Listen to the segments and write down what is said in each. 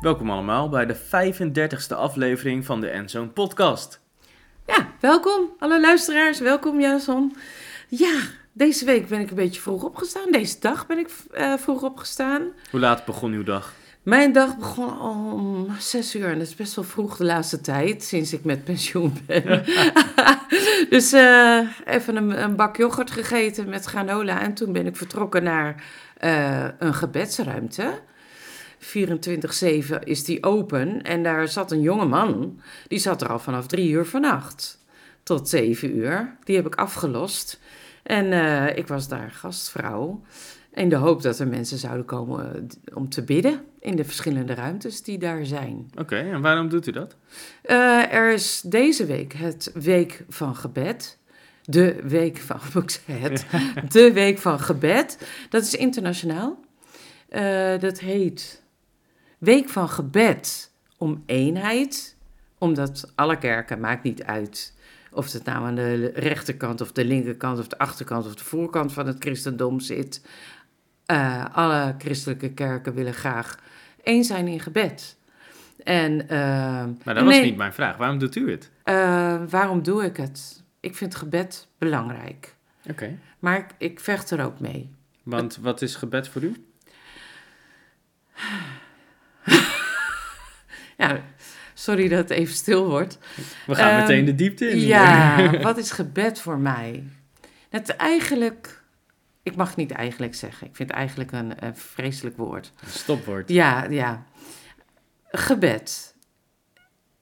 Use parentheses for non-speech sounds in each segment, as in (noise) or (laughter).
Welkom allemaal bij de 35e aflevering van de Enzoon podcast. Ja, welkom alle luisteraars. Welkom Jason. Ja, deze week ben ik een beetje vroeg opgestaan. Deze dag ben ik eh, vroeg opgestaan. Hoe laat begon uw dag? Mijn dag begon om 6 uur en dat is best wel vroeg de laatste tijd, sinds ik met pensioen ben. (laughs) dus eh, even een, een, bak yoghurt gegeten met granola en toen ben ik vertrokken naar uh, een gebedsruimte. 24-7 is die open. En daar zat een jonge man. Die zat er al vanaf drie uur vannacht tot zeven uur. Die heb ik afgelost. En uh, ik was daar gastvrouw. In de hoop dat er mensen zouden komen om te bidden in de verschillende ruimtes die daar zijn. Oké, en waarom doet u dat? Uh, er is deze week het Week van Gebed. De Week van, (laughs) het, (laughs) de Week van Gebed. Dat is internationaal. Uh, dat heet Week van gebed om eenheid, omdat alle kerken, maakt niet uit of het nou aan de rechterkant of de linkerkant of de achterkant of de voorkant van het christendom zit. Uh, alle christelijke kerken willen graag één zijn in gebed. En, uh, maar dat was niet mijn vraag. Waarom doet u het? Uh, waarom doe ik het? Ik vind gebed belangrijk. Oké. Okay. Maar ik, ik vecht er ook mee. Want het, wat is gebed voor u? (laughs) ja, sorry dat het even stil wordt. We gaan um, meteen de diepte in. Ja, (laughs) wat is gebed voor mij? Het eigenlijk, ik mag niet eigenlijk zeggen. Ik vind eigenlijk een, een vreselijk woord. Een stopwoord. Ja, ja. Gebed.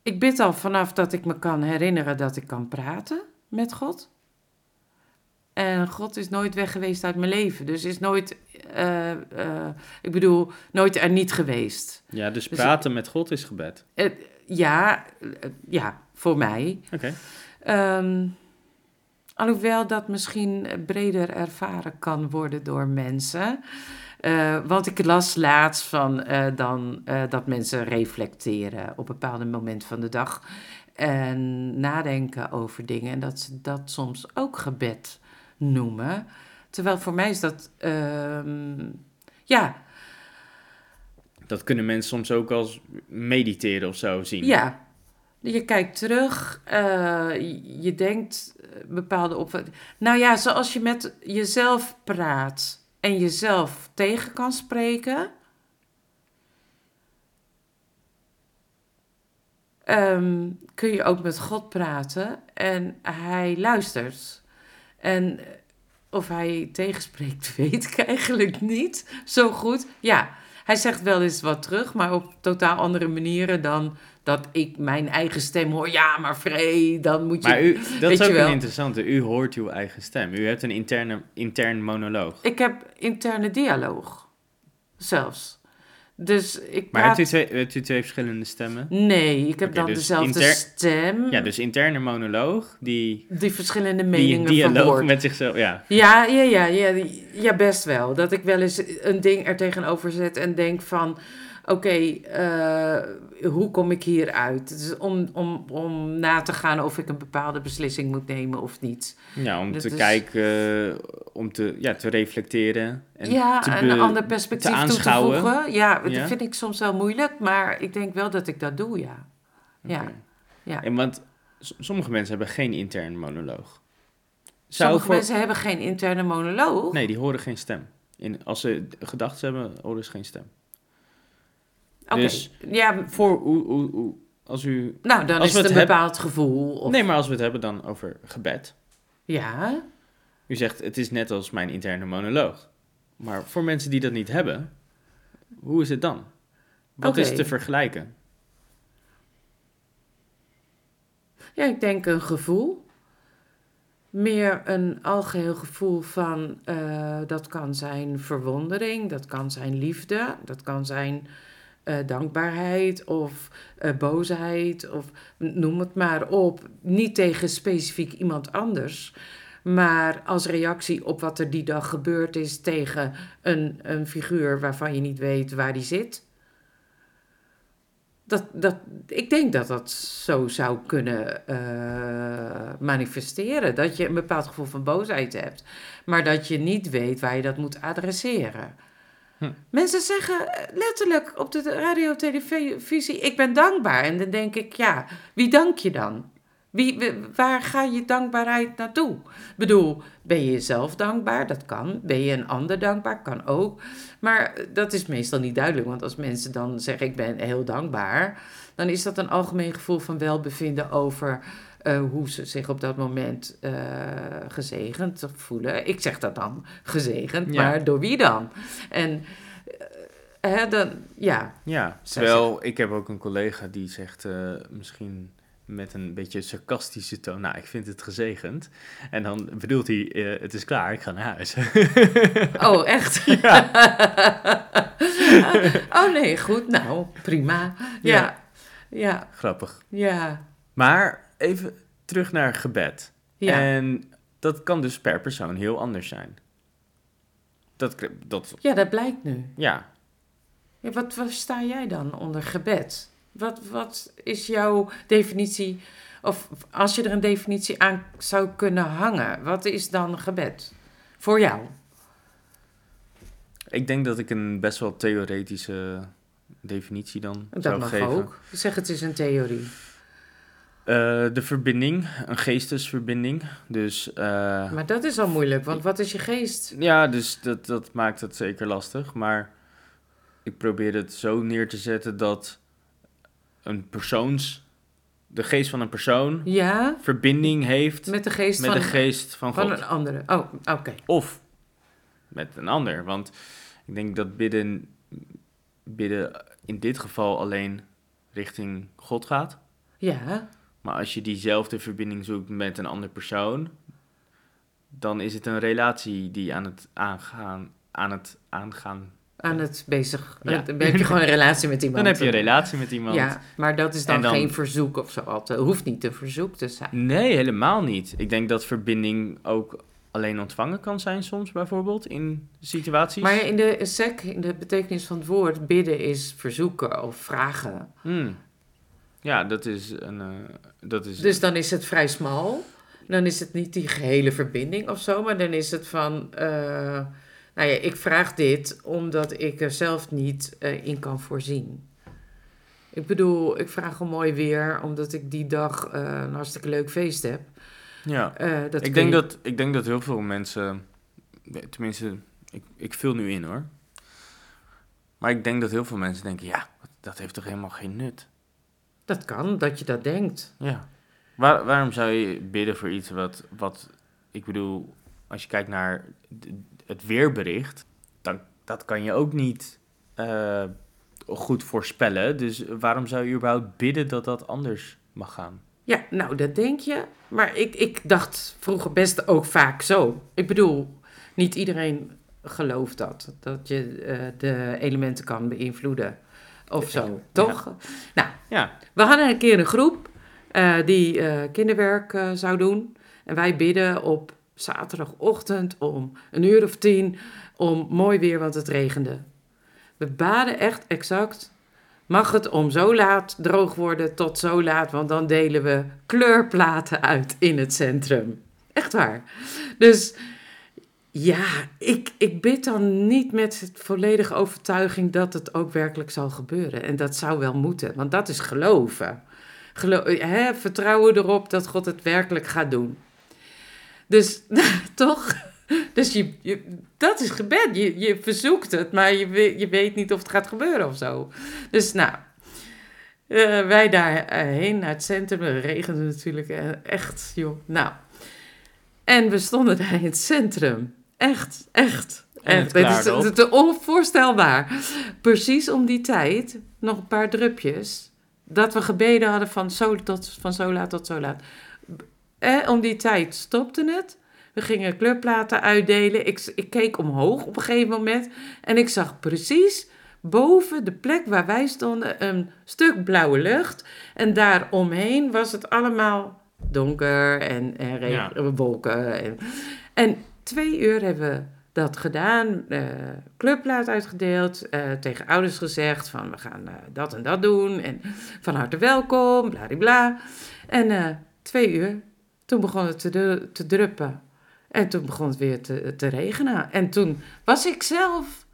Ik bid al vanaf dat ik me kan herinneren dat ik kan praten met God. En God is nooit weg geweest uit mijn leven. Dus is nooit, uh, uh, ik bedoel, nooit er niet geweest. Ja, dus praten dus, met God is gebed. Uh, ja, ja, voor mij. Oké. Okay. Um, alhoewel dat misschien breder ervaren kan worden door mensen. want ik las laatst van dan, dat mensen reflecteren op een bepaald moment van de dag. En nadenken over dingen. En dat ze dat soms ook gebed noemen. Terwijl voor mij is dat, uh, ja. Dat kunnen mensen soms ook als mediteren of zo zien. Ja. Je kijkt terug, uh, je denkt bepaalde op. Nou ja, zoals je met jezelf praat en jezelf tegen kan spreken. Um, kun je ook met God praten en hij luistert. En of hij tegenspreekt, (laughs) weet ik eigenlijk niet zo goed. Ja, hij zegt wel eens wat terug, maar op totaal andere manieren dan dat ik mijn eigen stem hoor. Ja, maar vrij, dan moet je. Maar u, dat is ook een interessante. U hoort uw eigen stem. U hebt een interne, intern monoloog. Ik heb interne dialoog. Zelfs. Dus ik maar praat... hebt, u twee, hebt u twee verschillende stemmen? Nee, ik heb okay, dan dus dezelfde inter... stem. Ja, dus interne monoloog, die... Die verschillende meningen die dialoog met zichzelf, ja. Ja, ja, ja, ja, ja, best wel. Dat ik wel eens een ding er tegenover zet en denk van... Oké, okay, uh, hoe kom ik hier uit? Dus om, om, om na te gaan of ik een bepaalde beslissing moet nemen of niet. Ja, om dat te is... kijken, om te, ja, te reflecteren. En ja, te een ander perspectief te toe te voegen. Ja, dat vind ik soms wel moeilijk, maar ik denk wel dat ik dat doe, ja. Ja. Okay. ja. En want sommige mensen hebben geen interne monoloog. Zou sommige voor... mensen hebben geen interne monoloog? Nee, die horen geen stem. In, als ze gedachten hebben, horen ze geen stem. Okay. Dus ja, voor hoe, hoe, hoe, als u. Nou, dan is het een bepaald gevoel. Of... Nee, maar als we het hebben dan over gebed. Ja. U zegt het is net als mijn interne monoloog. Maar voor mensen die dat niet hebben, hoe is het dan? Wat okay. is te vergelijken? Ja, ik denk een gevoel. Meer een algeheel gevoel van, uh, dat kan zijn verwondering, dat kan zijn liefde, dat kan zijn uh, dankbaarheid of uh, boosheid of noem het maar op. Niet tegen specifiek iemand anders, maar als reactie op wat er die dag gebeurd is tegen een, een figuur waarvan je niet weet waar die zit. dat, dat, ik denk dat dat zo zou kunnen eh, manifesteren. Dat je een bepaald gevoel van boosheid hebt, maar dat je niet weet waar je dat moet adresseren. Hm. Mensen zeggen letterlijk op de radio, televisie, ik ben dankbaar. En dan denk ik, ja, wie dank je dan? Wie, waar ga je dankbaarheid naartoe? Ik bedoel, ben je jezelf dankbaar? Dat kan. Ben je een ander dankbaar? Kan ook. Maar dat is meestal niet duidelijk, want als mensen dan zeggen: Ik ben heel dankbaar, dan is dat een algemeen gevoel van welbevinden over uh, hoe ze zich op dat moment uh, gezegend voelen. Ik zeg dat dan gezegend, maar door wie dan? En. Uh, hè, dan, ja. Ja, terwijl ik heb ook een collega die zegt misschien met een beetje sarcastische toon. Nou, ik vind het gezegend. En dan bedoelt hij, uh, het is klaar, ik ga naar huis. (laughs) oh, echt? Ja. (laughs) oh nee, goed, nou, prima. Ja. ja. ja. Grappig. Ja. Maar even terug naar gebed. Ja. En dat kan dus per persoon heel anders zijn. Dat, dat... Ja, dat blijkt nu. Ja. ja wat, wat sta jij dan onder gebed? Wat, wat is jouw definitie, of als je er een definitie aan zou kunnen hangen, wat is dan gebed voor jou? Ik denk dat ik een best wel theoretische definitie dan dat zou geven. Dat mag ook. Zeg het is een theorie. Uh, de verbinding, een geestesverbinding. Dus, uh, maar dat is al moeilijk, want wat is je geest? Ja, dus dat, dat maakt het zeker lastig. Maar ik probeer het zo neer te zetten dat een persoons, de geest van een persoon, ja? verbinding heeft met de geest, met van, de geest van, God. Van een andere. Oh, oké. Of met een ander. Want ik denk dat bidden, bidden in dit geval alleen richting God gaat. Ja. Maar als je diezelfde verbinding zoekt met een andere persoon, dan is het een relatie die aan het aangaan, aan het aangaan aan het bezig. Ja. Dan heb je gewoon een relatie met iemand. Dan heb je een relatie met iemand. Ja, maar dat is dan, geen verzoek of zo. Het hoeft niet een verzoek te zijn. Nee, helemaal niet. Ik denk dat verbinding ook alleen ontvangen kan zijn soms bijvoorbeeld in situaties. Maar in de sec, in de betekenis van het woord, bidden is verzoeken of vragen. Hmm. Ja, dat is een... Uh, dat is dus dan is het vrij smal. Dan is het niet die gehele verbinding of zo, maar dan is het van... Uh, nou ja, ik vraag dit omdat ik er zelf niet uh, in kan voorzien. Ik bedoel, ik vraag om mooi weer omdat ik die dag uh, een hartstikke leuk feest heb. Ja, uh, dat ik, denk dat, ik denk dat heel veel mensen, tenminste, ik, ik vul nu in hoor. Maar ik denk dat heel veel mensen denken, ja, dat heeft toch helemaal geen nut? Dat kan, dat je dat denkt. Ja. Waar, waarom zou je bidden voor iets wat, wat, ik bedoel, als je kijkt naar het weerbericht, dan dat kan je ook niet uh, goed voorspellen. Dus waarom zou je überhaupt bidden dat dat anders mag gaan? Ja, nou, dat denk je. Maar ik, ik dacht vroeger best ook vaak zo. Ik bedoel, niet iedereen gelooft dat. Dat je uh, de elementen kan beïnvloeden. Of zo, toch? Ja. Nou, ja. we hadden een keer een groep uh, die kinderwerk zou doen. En wij bidden op zaterdagochtend om een uur of tien om mooi weer, want het regende. We baden echt exact. Mag het om zo laat droog worden tot zo laat, want dan delen we kleurplaten uit in het centrum. Echt waar. Dus ja, ik, ik bid dan niet met volledige overtuiging dat het ook werkelijk zal gebeuren. En dat zou wel moeten, want dat is geloven. Gelo hè, vertrouwen erop dat God het werkelijk gaat doen. Dus (laughs) toch? Dus je, je, dat is gebed. Je, je verzoekt het, maar je, je weet niet of het gaat gebeuren of zo. Dus nou, uh, wij daarheen naar het centrum. Het regende natuurlijk uh, echt, joh. Nou, en we stonden daar in het centrum. Echt, echt. echt. Het, is, het is onvoorstelbaar. Precies om die tijd, nog een paar drupjes, dat we gebeden hadden van zo, tot, van zo laat tot zo laat. Eh, om die tijd stopte het. We gingen kleurplaten uitdelen. Ik, ik keek omhoog op een gegeven moment en ik zag precies boven de plek waar wij stonden een stuk blauwe lucht. En daaromheen was het allemaal donker en, en wolken. En, en twee uur hebben we dat gedaan, eh clubplaat uitgedeeld, eh, tegen ouders gezegd van we gaan eh, dat en dat doen en van harte welkom, bladibla. En eh, twee uur, toen begon het te, te druppen en toen begon het weer te, te regenen. En toen was ik zelf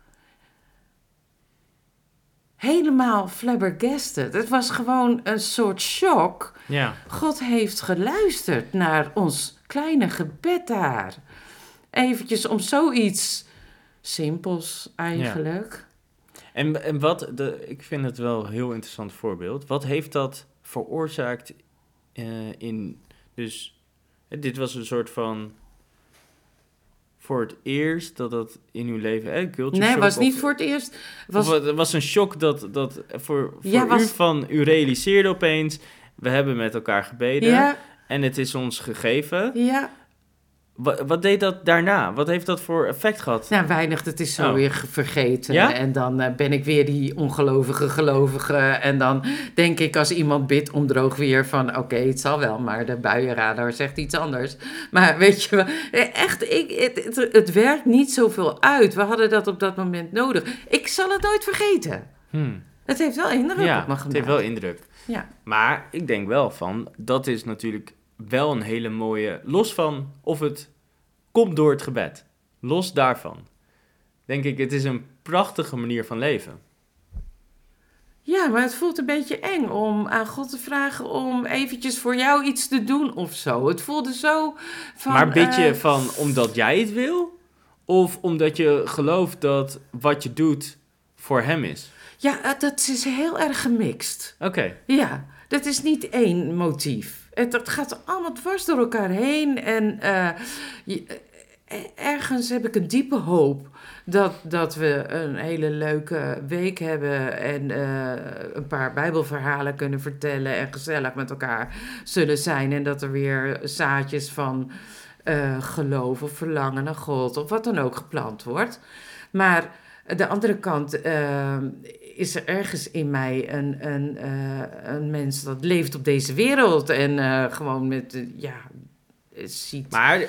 helemaal flabbergasted. Het was gewoon een soort shock. Ja. God heeft geluisterd naar ons kleine gebed daar. Eventjes om zoiets simpels eigenlijk. En, en wat, de, ik vind het wel een heel interessant voorbeeld. Wat heeft dat veroorzaakt eh, in, dus, dit was een soort van, voor het eerst dat dat in uw leven, eh, culture Nee, shock was niet of- voor het eerst. Was... Het was een shock dat, dat voor, voor Ja, u was- van, u realiseerde opeens, we hebben met elkaar gebeden ja, en het is ons gegeven. ja. Wat, wat deed dat daarna? Wat heeft dat voor effect gehad? Nou, weinig. Het is zo Oh. weer ge- vergeten. Ja? En dan eh, ben ik weer die ongelovige gelovige. En dan denk ik als iemand bidt om droog weer van... Oké, het zal wel, maar de buienradar zegt iets anders. Maar weet je wel, eh, echt, ik, het, het, het werkt niet zoveel uit. We hadden dat op dat moment nodig. Ik zal het nooit vergeten. Hmm. Het heeft wel indruk Ja, op me het heeft wel indruk. Ja. Maar ik denk wel van, dat is natuurlijk wel een hele mooie, los van of het komt door het gebed. Los daarvan. Denk ik, het is een prachtige manier van leven. Ja, maar het voelt een beetje eng om aan God te vragen om eventjes voor jou iets te doen of zo. Het voelde zo van... maar bid je eh, van omdat jij het wil? Of omdat je gelooft dat wat je doet voor hem is? Ja, eh, dat is heel erg gemixt. Oké, Ja, dat is niet één motief. Het, gaat allemaal dwars door elkaar heen. En eh, eh, ergens heb ik een diepe hoop dat, dat we een hele leuke week hebben. En eh, een paar Bijbelverhalen kunnen vertellen. En gezellig met elkaar zullen zijn. En dat er weer zaadjes van eh, geloof of verlangen naar God of wat dan ook geplant wordt. Maar de andere kant is er ergens in mij een, een, eh, een mens dat leeft op deze wereld en eh, gewoon met, eh, ja, ziet. maar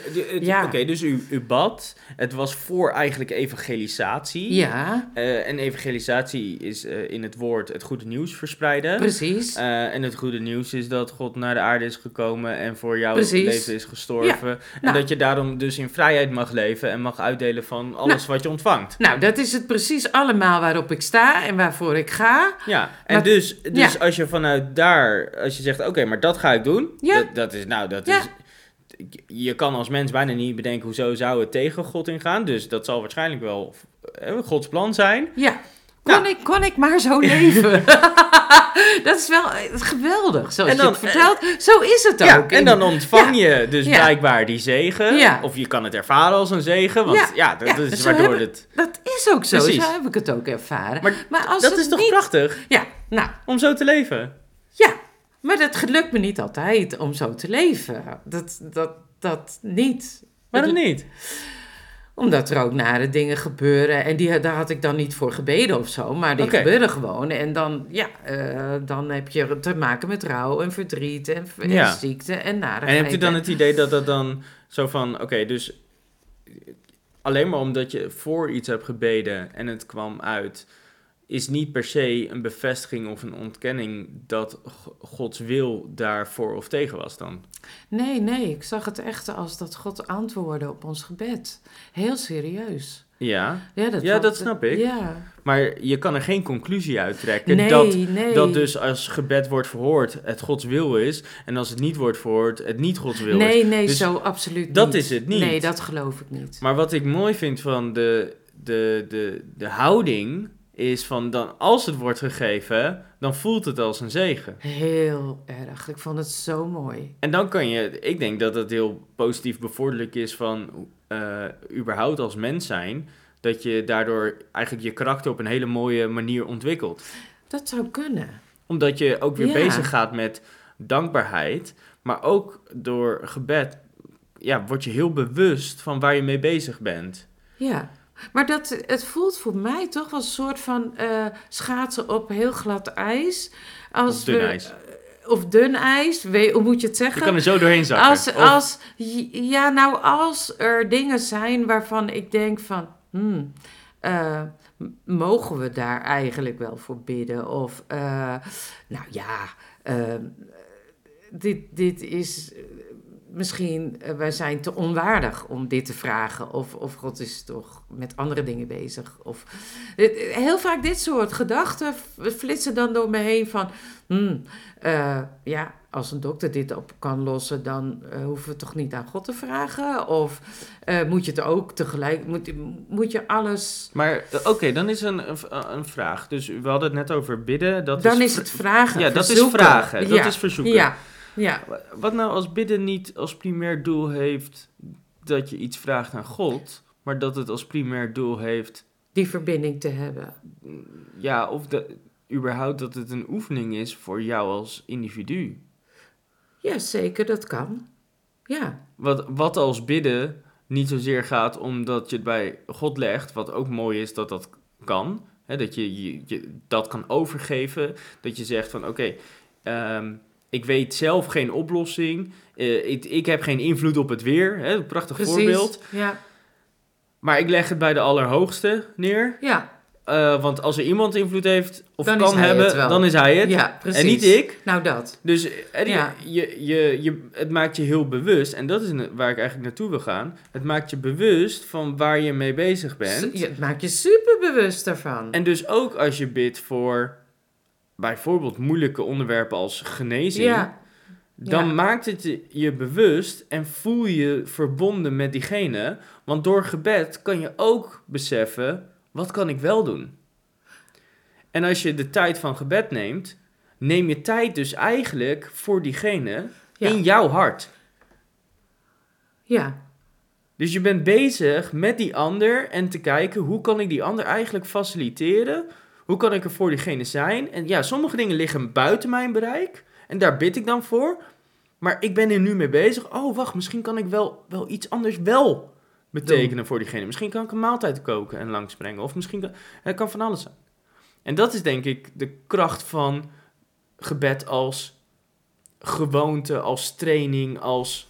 Ja. oké, dus u, u bad. Het was voor eigenlijk evangelisatie. Ja, Eh, en evangelisatie is eh, in het woord het goede nieuws verspreiden. precies. Eh, en het goede nieuws is dat God naar de aarde is gekomen en voor jouw Precies. leven is gestorven. En nou. dat je daarom dus in vrijheid mag leven en mag uitdelen van alles wat je ontvangt. Nou, dat is het precies allemaal waarop ik sta en waarvoor ik ga. Ja, en Maar- dus, dus ja. als je vanuit daar, als je zegt, oké, maar dat ga ik doen. Ja. Dat, dat is, nou, dat Ja. is, je kan als mens bijna niet bedenken, hoezo zou het tegen God ingaan. Dus dat zal waarschijnlijk wel eh, Gods plan zijn. Ja, kon, Nou. ik, kon ik maar zo leven. (laughs) dat is wel eh, geweldig, zoals En dan- je het vertelt. Zo is het Ja, ook. en dan ontvang je dus Ja. blijkbaar die zegen. Of je kan het ervaren als een zegen, want ja, dat is waardoor het... Dat is ook zo, Precies. zo heb ik het ook ervaren. Maar Maar als Dat is toch niet... prachtig Ja, nou, om zo te leven? ja. Maar dat gelukt me niet altijd om zo te leven. Dat, dat, dat niet. Waarom niet? Omdat er ook nare dingen gebeuren. En die, daar had ik dan niet voor gebeden of zo. Maar die gebeuren gewoon. En dan, ja, eh, dan heb je te maken met rouw en verdriet en, en Ja. ziekte en En narigheid. hebt u dan het idee dat dat dan zo van, oké, dus alleen maar omdat je voor iets hebt gebeden en het kwam uit, is niet per se een bevestiging of een ontkenning dat Gods wil daarvoor of tegen was dan? Nee, nee, ik zag het echt als dat God antwoordde op ons gebed. Heel serieus. Ja, Ja, dat, Ja, dat snap ik. Ja. maar je kan er geen conclusie uit trekken Nee, dat, nee. dat dus als gebed wordt verhoord het Gods wil is en als het niet wordt verhoord het niet Gods wil is. Nee, nee, Dus zo absoluut dat niet. is het niet. Nee, dat geloof ik niet. Maar wat ik mooi vind van de, de, de, de houding is van dan als het wordt gegeven, dan voelt het als een zegen. Heel erg. Ik vond het zo mooi. En dan kan je, ik denk dat het heel positief bevorderlijk is van eh, überhaupt als mens zijn, dat je daardoor eigenlijk je karakter op een hele mooie manier ontwikkelt. Dat zou kunnen. Omdat je ook weer Ja. bezig gaat met dankbaarheid, maar ook door gebed ja, word je heel bewust van waar je mee bezig bent. Ja. Maar dat, het voelt voor mij toch wel een soort van eh, schaatsen op heel glad ijs. Als Op dun we, ijs. of dun ijs, weet, hoe moet je het Je zeggen? kan er zo doorheen zakken. Als, Of- als, ja, nou, als er dingen zijn waarvan ik denk van, hmm, eh, mogen we daar eigenlijk wel voor bidden? Of, eh, nou ja, eh, dit, dit is eh, misschien, eh, wij zijn te onwaardig om dit te vragen. Of, of God is toch met andere dingen bezig. Of, heel vaak dit soort gedachten flitsen dan door me heen van, hmm, eh, ja, als een dokter dit op kan lossen, dan eh, hoeven we toch niet aan God te vragen? Of moet je het ook tegelijk, moet, moet je alles... Maar oké, dan is een, een, een vraag. Dus we hadden het net over bidden. Dat dan is, is het vragen. Ja, dat is vragen. Dat Ja, is verzoeken. Ja, ja. Wat nou als bidden niet als primair doel heeft dat je iets vraagt aan God, maar dat het als primair doel heeft, die verbinding te hebben. ja, of de, überhaupt dat het een oefening is voor jou als individu. Ja, zeker, dat kan. Ja, Wat, wat als bidden niet zozeer gaat omdat je het bij God legt, wat ook mooi is dat dat kan. Hè, dat je, je, je dat kan overgeven. Dat je zegt van oké, ehm, ik weet zelf geen oplossing. eh, ik, ik heb geen invloed op het weer. Hè, een prachtig precies. voorbeeld. Ja, Maar ik leg het bij de Allerhoogste neer. ja, Eh, want als er iemand invloed heeft of Dan kan hebben, dan is hij het. ja, precies. en niet ik. Nou, dat. Dus Ja. je, je, je, het maakt je heel bewust, en dat is waar ik eigenlijk naartoe wil gaan. Het maakt je bewust van waar je mee bezig bent. Je, het maakt je super bewust daarvan. En dus ook als je bidt voor bijvoorbeeld moeilijke onderwerpen als genezing, ja, dan Ja. maakt het je- bewust en voel je je verbonden met diegene. Want door gebed kan je ook beseffen, wat kan ik wel doen? En als je de tijd van gebed neemt, neem je tijd dus eigenlijk voor diegene Ja. in jouw hart. ja, Dus je bent bezig met die ander en te kijken hoe kan ik die ander eigenlijk faciliteren? Hoe kan ik er voor diegene zijn? En ja, sommige dingen liggen buiten mijn bereik en daar bid ik dan voor. Maar ik ben er nu mee bezig. Oh, wacht, misschien kan ik wel, wel iets anders wel betekenen voor diegene. Misschien kan ik een maaltijd koken en langsbrengen. Of misschien kan het kan van alles zijn. En dat is denk ik de kracht van gebed als gewoonte, als training, als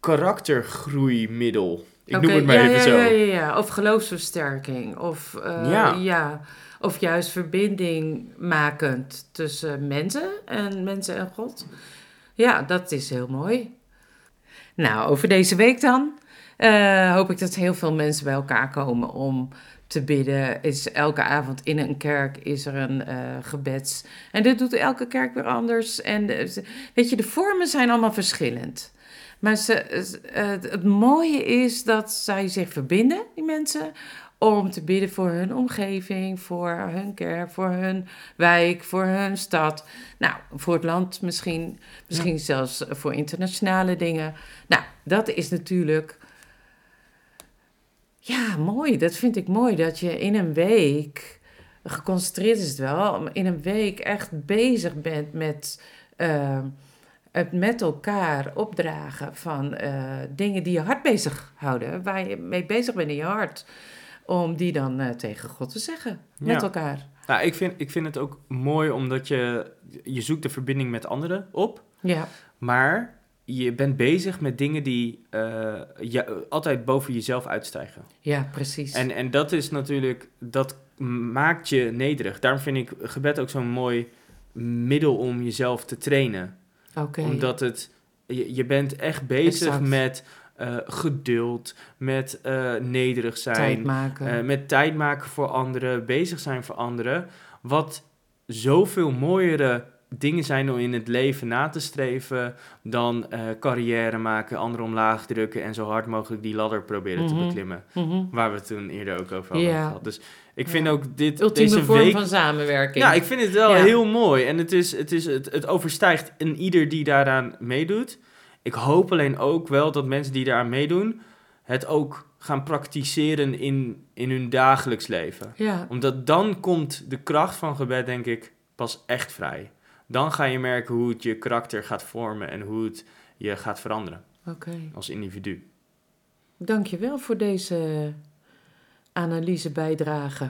karaktergroeimiddel. Ik noem het maar ja, even ja, zo. Ja, ja, ja. Of geloofsversterking. Of, eh, Ja. ja. Of juist verbinding makend tussen mensen en mensen en God. Ja, dat is heel mooi. Nou, over deze week dan. eh, hoop ik dat heel veel mensen bij elkaar komen om te bidden. Is elke avond in een kerk is er een eh, gebeds. En dit doet elke kerk weer anders. En ze- weet je, de vormen zijn allemaal verschillend. Maar ze, eh, het mooie is dat zij zich verbinden, die mensen, om te bidden voor hun omgeving, voor hun kerk, voor hun wijk, voor hun stad. Nou, voor het land misschien, misschien zelfs voor internationale dingen. Nou, dat is natuurlijk. Ja, mooi. Dat vind ik mooi dat je in een week, geconcentreerd is het wel, in een week echt bezig bent met. eh, het met elkaar opdragen van eh, dingen die je hart bezighouden, waar je mee bezig bent in je hart, om die dan eh, tegen God te zeggen met Ja. elkaar. Nou, ik vind, ik vind het ook mooi omdat je, je zoekt de verbinding met anderen op. Ja, Maar je bent bezig met dingen die eh, je, altijd boven jezelf uitstijgen. ja, precies. En, en dat is natuurlijk, dat maakt je nederig. Daarom vind ik gebed ook zo'n mooi middel om jezelf te trainen. Oké. Omdat het, je, je bent echt bezig Exact. met eh, geduld, met eh, nederig zijn, tijd maken. eh, met tijd maken voor anderen, bezig zijn voor anderen. Wat zoveel mooiere dingen zijn om in het leven na te streven dan carrière maken, anderen omlaag drukken en zo hard mogelijk die ladder proberen te Mhm. beklimmen. Mhm. Waar we het toen eerder ook over hadden gehad. Dus ik Ja. vind ook dit, Ultieme deze vorm week... van samenwerking. Ja, ik vind het wel Ja. heel mooi. En het, is, het, is, het, het overstijgt een ieder die daaraan meedoet. Ik hoop alleen ook wel dat mensen die daaraan meedoen... het ook gaan praktiseren in, in hun dagelijks leven. Ja, Omdat dan komt de kracht van gebed, denk ik, pas echt vrij. Dan ga je merken hoe het je karakter gaat vormen... en hoe het je gaat veranderen oké. als individu. Dank je wel voor deze analyse bijdrage.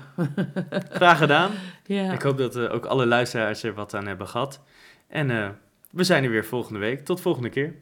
Graag gedaan. ja. Ik hoop dat eh, ook alle luisteraars er wat aan hebben gehad. En eh, We zijn er weer volgende week. Tot volgende keer.